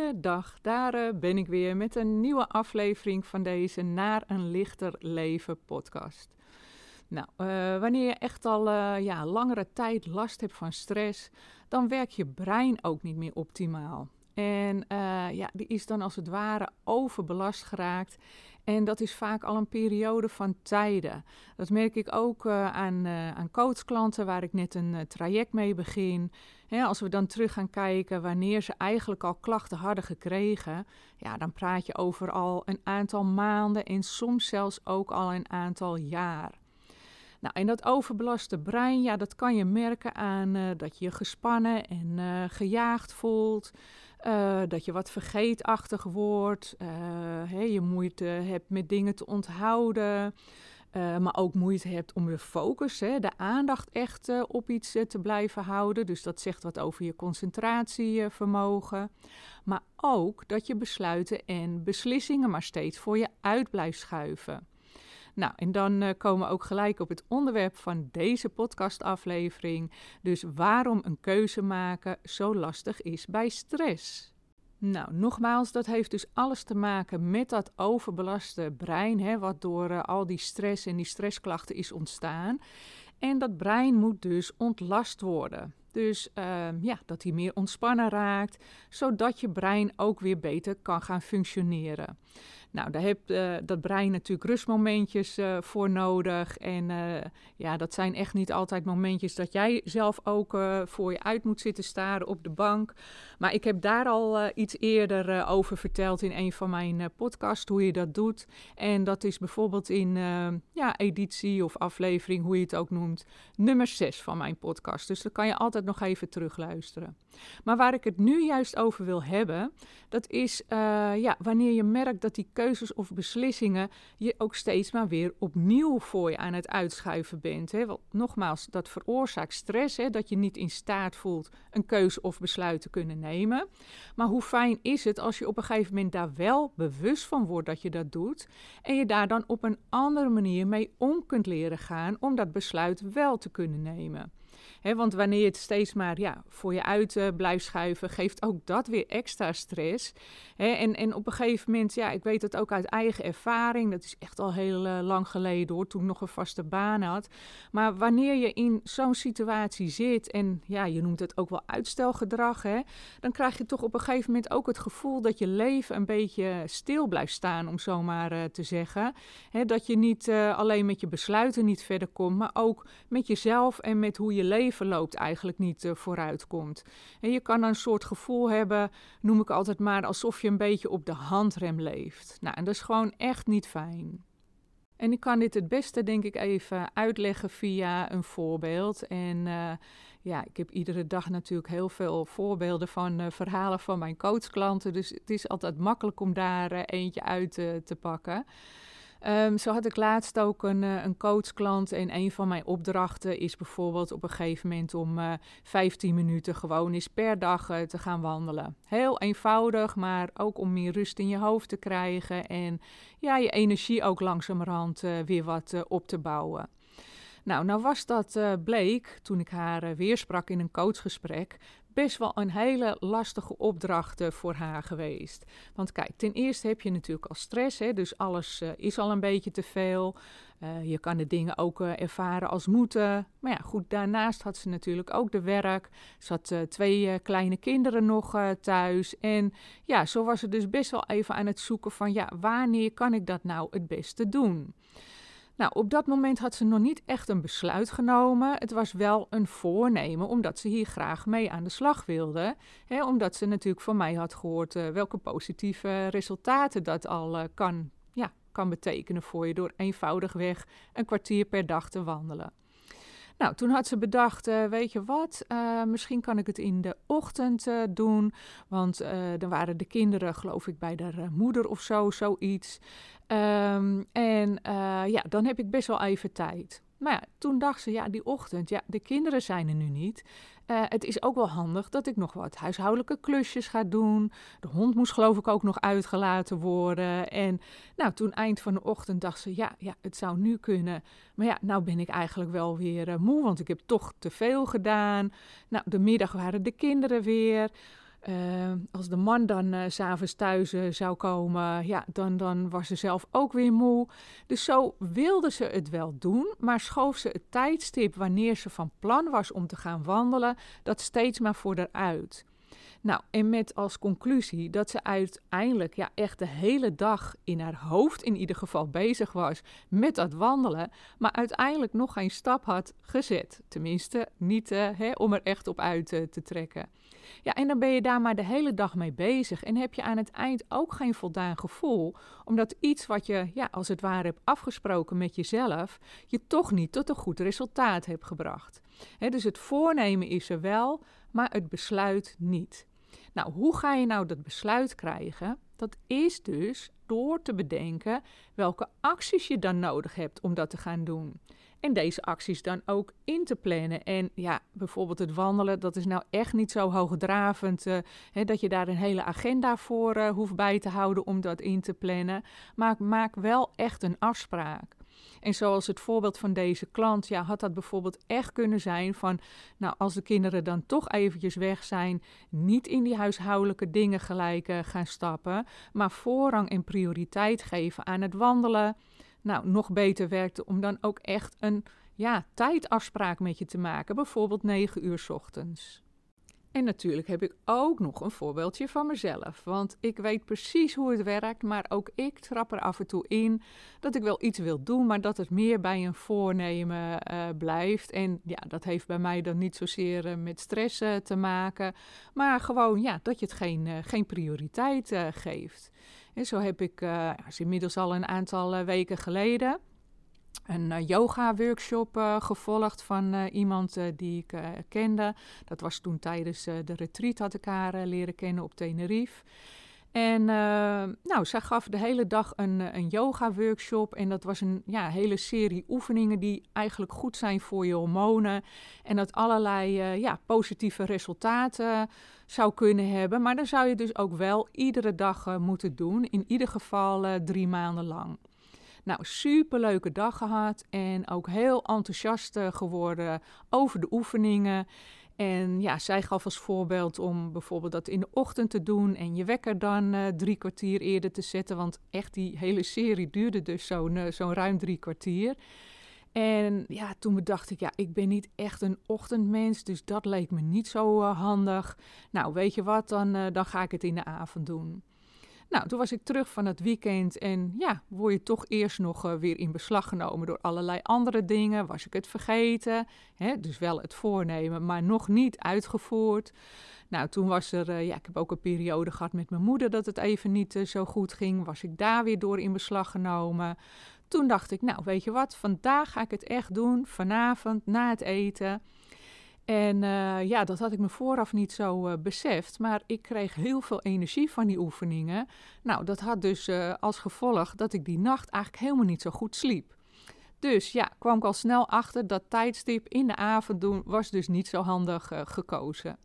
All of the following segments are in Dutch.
Goeiedag, daar eh, ben ik weer met een nieuwe aflevering van deze Naar een lichter leven podcast. Nou, uh, wanneer je echt al uh, ja, langere tijd last hebt van stress, dan werkt je brein ook niet meer optimaal. En uh, ja, die is dan als het ware overbelast geraakt. En dat is vaak al een periode van tijden. Dat merk ik ook aan, aan coachklanten waar ik net een traject mee begin. als we dan terug gaan kijken wanneer ze eigenlijk al klachten hadden gekregen, ja, dan praat je over al een aantal maanden en soms zelfs ook al een aantal jaar. Nou, en dat overbelaste brein, ja, dat kan je merken aan uh, dat je je gespannen en uh, gejaagd voelt. Uh, dat je wat vergeetachtig wordt. Je moeite hebt met dingen te onthouden. maar ook moeite hebt om je focus, hè, de aandacht echt op iets te blijven houden. Dus dat zegt wat over je concentratievermogen. Maar ook dat je besluiten en beslissingen maar steeds voor je uit blijft schuiven. Nou, en dan uh, komen we ook gelijk op het onderwerp van deze podcastaflevering. Dus waarom een keuze maken zo lastig is bij stress. Nou, nogmaals, dat heeft dus alles te maken met dat overbelaste brein, hè, wat door uh, al die stress en die stressklachten is ontstaan. En dat brein moet dus ontlast worden. Dus uh, ja, dat hij meer ontspannen raakt, zodat je brein ook weer beter kan gaan functioneren. Nou, daar heeft uh, dat brein natuurlijk rustmomentjes uh, voor nodig. En uh, ja, dat zijn echt niet altijd momentjes dat jij zelf ook voor je uit moet zitten staren op de bank. Maar ik heb daar al iets eerder over verteld in een van mijn podcasts, hoe je dat doet. En dat is bijvoorbeeld in ja, editie of aflevering, hoe je het ook noemt, nummer 6 van mijn podcast. Dus dan kan je altijd nog even terugluisteren. Maar waar ik het nu juist over wil hebben, dat is ja, wanneer je merkt dat die keuzes of beslissingen je ook steeds maar weer opnieuw voor je aan het uitschuiven bent. Hè? Want nogmaals, dat veroorzaakt stress, hè? dat je niet in staat voelt een keuze of besluit te kunnen nemen. Maar hoe fijn is het als je op een gegeven moment daar wel bewust van wordt dat je dat doet en je daar dan op een andere manier mee om kunt leren gaan om dat besluit wel te kunnen nemen want wanneer je het steeds maar ja, voor je uit uh, blijft schuiven, geeft ook dat weer extra stress. en, en op een gegeven moment, ja, ik weet het ook uit eigen ervaring, dat is echt al heel uh, lang geleden hoor, toen ik nog een vaste baan had. Maar wanneer je in zo'n situatie zit en ja, je noemt het ook wel uitstelgedrag, hè, dan krijg je toch op een gegeven moment ook het gevoel dat je leven een beetje stil blijft staan, om zo maar uh, te zeggen. dat je niet alleen met je besluiten niet verder komt, maar ook met jezelf en met hoe je leven leven loopt eigenlijk niet uh, vooruit komt. En je kan een soort gevoel hebben, noem ik altijd maar, alsof je een beetje op de handrem leeft. Nou, en dat is gewoon echt niet fijn. En ik kan dit het beste, denk ik, even uitleggen via een voorbeeld. En uh, ja, ik heb iedere dag natuurlijk heel veel voorbeelden van uh, verhalen van mijn coachklanten. Dus het is altijd makkelijk om daar eentje uit te pakken. Um, zo had ik laatst ook een, uh, een coachklant en een van mijn opdrachten is bijvoorbeeld op een gegeven moment om uh, eh, 15 minuten gewoon eens per dag uh, te gaan wandelen. Heel eenvoudig, maar ook om meer rust in je hoofd te krijgen en ja, je energie ook langzamerhand weer wat op te bouwen. Nou, nou was dat bleek toen ik haar weer sprak in een coachgesprek best wel een hele lastige opdracht voor haar geweest. Want kijk, ten eerste heb je natuurlijk al stress, hè, dus alles uh, is al een beetje te veel. Uh, je kan de dingen ook uh, ervaren als moeten. Maar ja, goed, daarnaast had ze natuurlijk ook de werk. Ze had twee kleine kinderen nog thuis. En ja, zo was ze dus best wel even aan het zoeken van, ja, wanneer kan ik dat nou het beste doen? Nou, op dat moment had ze nog niet echt een besluit genomen. Het was wel een voornemen, omdat ze hier graag mee aan de slag wilde. Hè, omdat ze natuurlijk van mij had gehoord uh, welke positieve resultaten dat al uh, kan, ja, kan betekenen voor je door eenvoudigweg een kwartier per dag te wandelen. Nou, toen had ze bedacht, uh, weet je wat, uh, misschien kan ik het in de ochtend uh, doen. Want dan waren de kinderen, geloof ik, bij de moeder of zo, zoiets. Um, en ja, dan heb ik best wel even tijd. Maar ja, toen dacht ze, ja, die ochtend, ja, de kinderen zijn er nu niet. Uh, het is ook wel handig dat ik nog wat huishoudelijke klusjes ga doen. De hond moest geloof ik ook nog uitgelaten worden. En nou, toen eind van de ochtend dacht ze, ja, ja het zou nu kunnen. Maar ja, nou ben ik eigenlijk wel weer uh, moe, want ik heb toch te veel gedaan. Nou, de middag waren de kinderen weer. Uh, als de man dan uh, s'avonds thuis uh, zou komen, ja, dan, dan was ze zelf ook weer moe. Dus zo wilde ze het wel doen, maar schoof ze het tijdstip wanneer ze van plan was om te gaan wandelen, dat steeds maar voor eruit. Nou, en met als conclusie dat ze uiteindelijk ja, echt de hele dag in haar hoofd in ieder geval bezig was met dat wandelen, maar uiteindelijk nog geen stap had gezet. Tenminste, niet uh, hè, om er echt op uit uh, te trekken. Ja, en dan ben je daar maar de hele dag mee bezig en heb je aan het eind ook geen voldaan gevoel, omdat iets wat je ja, als het ware hebt afgesproken met jezelf, je toch niet tot een goed resultaat hebt gebracht. Dus het voornemen is er wel, maar het besluit niet. Nou, hoe ga je nou dat besluit krijgen? Dat is dus door te bedenken welke acties je dan nodig hebt om dat te gaan doen. En deze acties dan ook in te plannen. En ja, bijvoorbeeld het wandelen, dat is nou echt niet zo hoogdravend uh, hè, dat je daar een hele agenda voor uh, hoeft bij te houden om dat in te plannen. Maar maak wel echt een afspraak. En zoals het voorbeeld van deze klant, ja, had dat bijvoorbeeld echt kunnen zijn van, nou, als de kinderen dan toch eventjes weg zijn, niet in die huishoudelijke dingen gelijk uh, gaan stappen, maar voorrang en prioriteit geven aan het wandelen. Nou, nog beter werkte om dan ook echt een ja, tijdafspraak met je te maken, bijvoorbeeld 9 uur ochtends. En natuurlijk heb ik ook nog een voorbeeldje van mezelf. Want ik weet precies hoe het werkt, maar ook ik trap er af en toe in dat ik wel iets wil doen, maar dat het meer bij een voornemen uh, blijft. En ja, dat heeft bij mij dan niet zozeer uh, met stress uh, te maken, maar gewoon ja, dat je het geen, geen prioriteit geeft. En zo heb ik, is inmiddels al een aantal weken geleden een uh, yoga-workshop uh, gevolgd van uh, iemand die ik kende. Dat was toen tijdens de retreat had ik haar leren kennen op Tenerife. En nou, zij gaf de hele dag een, een yoga-workshop. En dat was een ja, hele serie oefeningen die eigenlijk goed zijn voor je hormonen. En dat allerlei ja, positieve resultaten zou kunnen hebben. Maar dan zou je dus ook wel iedere dag moeten doen. In ieder geval drie maanden lang. Nou, superleuke dag gehad en ook heel enthousiast eh, geworden over de oefeningen. En ja, zij gaf als voorbeeld om bijvoorbeeld dat in de ochtend te doen en je wekker dan uh, drie kwartier eerder te zetten. Want echt die hele serie duurde dus zo'n uh, ruim drie kwartier. En ja, toen bedacht ik, ja, ik ben niet echt een ochtendmens, dus dat leek me niet zo handig. Nou, weet je wat, dan, dan ga ik het in de avond doen. Nou, toen was ik terug van het weekend en ja, word je toch eerst nog uh, weer in beslag genomen door allerlei andere dingen. Was ik het vergeten? Hè? Dus wel het voornemen, maar nog niet uitgevoerd. Nou, toen was er, uh, ja, ik heb ook een periode gehad met mijn moeder dat het even niet uh, zo goed ging. Was ik daar weer door in beslag genomen. Toen dacht ik, nou, weet je wat, vandaag ga ik het echt doen, vanavond na het eten. En uh, ja, dat had ik me vooraf niet zo uh, beseft. Maar ik kreeg heel veel energie van die oefeningen. Nou, dat had dus uh, als gevolg dat ik die nacht eigenlijk helemaal niet zo goed sliep. Dus ja, kwam ik al snel achter dat tijdstip in de avond doen was dus niet zo handig gekozen.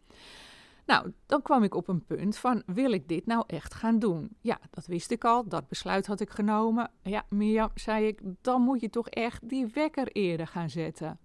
Nou, dan kwam ik op een punt van, wil ik dit nou echt gaan doen? Ja, dat wist ik al, dat besluit had ik genomen. Ja, Mirjam, zei ik, dan moet je toch echt die wekker eerder gaan zetten.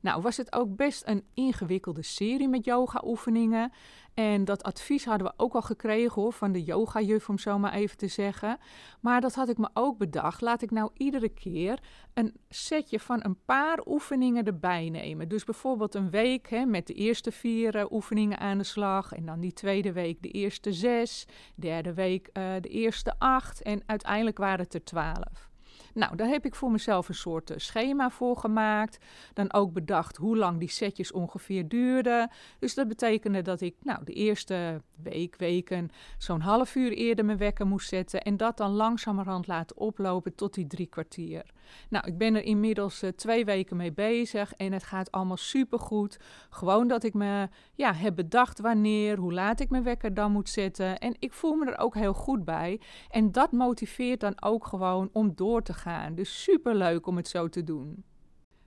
Nou, was het ook best een ingewikkelde serie met yoga-oefeningen. En dat advies hadden we ook al gekregen hoor, van de yoga-juf, om zo maar even te zeggen. Maar dat had ik me ook bedacht. Laat ik nou iedere keer een setje van een paar oefeningen erbij nemen. Dus bijvoorbeeld een week hè, met de eerste vier uh, oefeningen aan de slag. En dan die tweede week de eerste zes. Derde week uh, de eerste acht. En uiteindelijk waren het er twaalf. Nou, daar heb ik voor mezelf een soort uh, schema voor gemaakt. Dan ook bedacht hoe lang die setjes ongeveer duurden. Dus dat betekende dat ik nou, de eerste week, weken zo'n half uur eerder mijn wekker moest zetten. En dat dan langzamerhand laten oplopen tot die drie kwartier. Nou, ik ben er inmiddels uh, twee weken mee bezig en het gaat allemaal supergoed. Gewoon dat ik me ja, heb bedacht wanneer, hoe laat ik mijn wekker dan moet zetten. En ik voel me er ook heel goed bij. En dat motiveert dan ook gewoon om door te gaan. Dus super leuk om het zo te doen.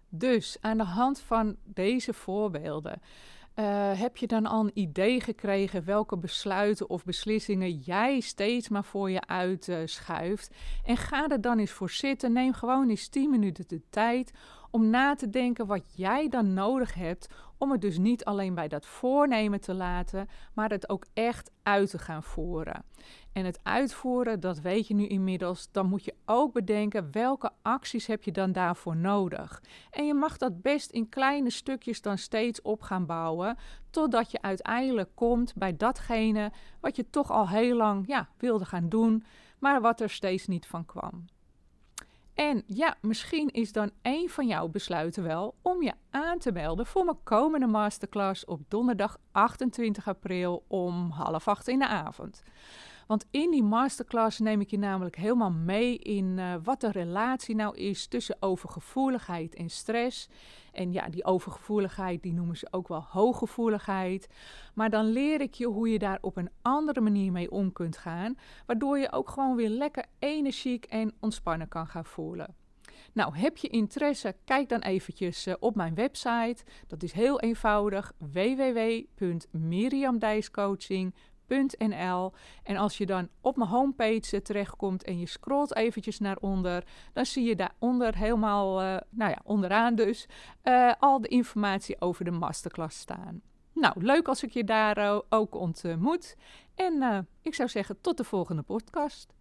Dus aan de hand van deze voorbeelden uh, heb je dan al een idee gekregen welke besluiten of beslissingen jij steeds maar voor je uitschuift? En ga er dan eens voor zitten. Neem gewoon eens 10 minuten de tijd om na te denken wat jij dan nodig hebt om het dus niet alleen bij dat voornemen te laten, maar het ook echt uit te gaan voeren. En het uitvoeren, dat weet je nu inmiddels, dan moet je ook bedenken welke acties heb je dan daarvoor nodig. En je mag dat best in kleine stukjes dan steeds op gaan bouwen, totdat je uiteindelijk komt bij datgene wat je toch al heel lang ja, wilde gaan doen, maar wat er steeds niet van kwam. En ja, misschien is dan een van jouw besluiten wel om je aan te melden voor mijn komende masterclass op donderdag 28 april om half acht in de avond. Want in die masterclass neem ik je namelijk helemaal mee in uh, wat de relatie nou is tussen overgevoeligheid en stress. En ja, die overgevoeligheid, die noemen ze ook wel hooggevoeligheid. Maar dan leer ik je hoe je daar op een andere manier mee om kunt gaan, waardoor je ook gewoon weer lekker energiek en ontspannen kan gaan voelen. Nou, heb je interesse? Kijk dan eventjes uh, op mijn website. Dat is heel eenvoudig: en als je dan op mijn homepage terechtkomt en je scrolt eventjes naar onder, dan zie je daaronder helemaal, uh, nou ja, onderaan dus, uh, al de informatie over de masterclass staan. Nou, leuk als ik je daar uh, ook ontmoet. En ik zou zeggen, tot de volgende podcast.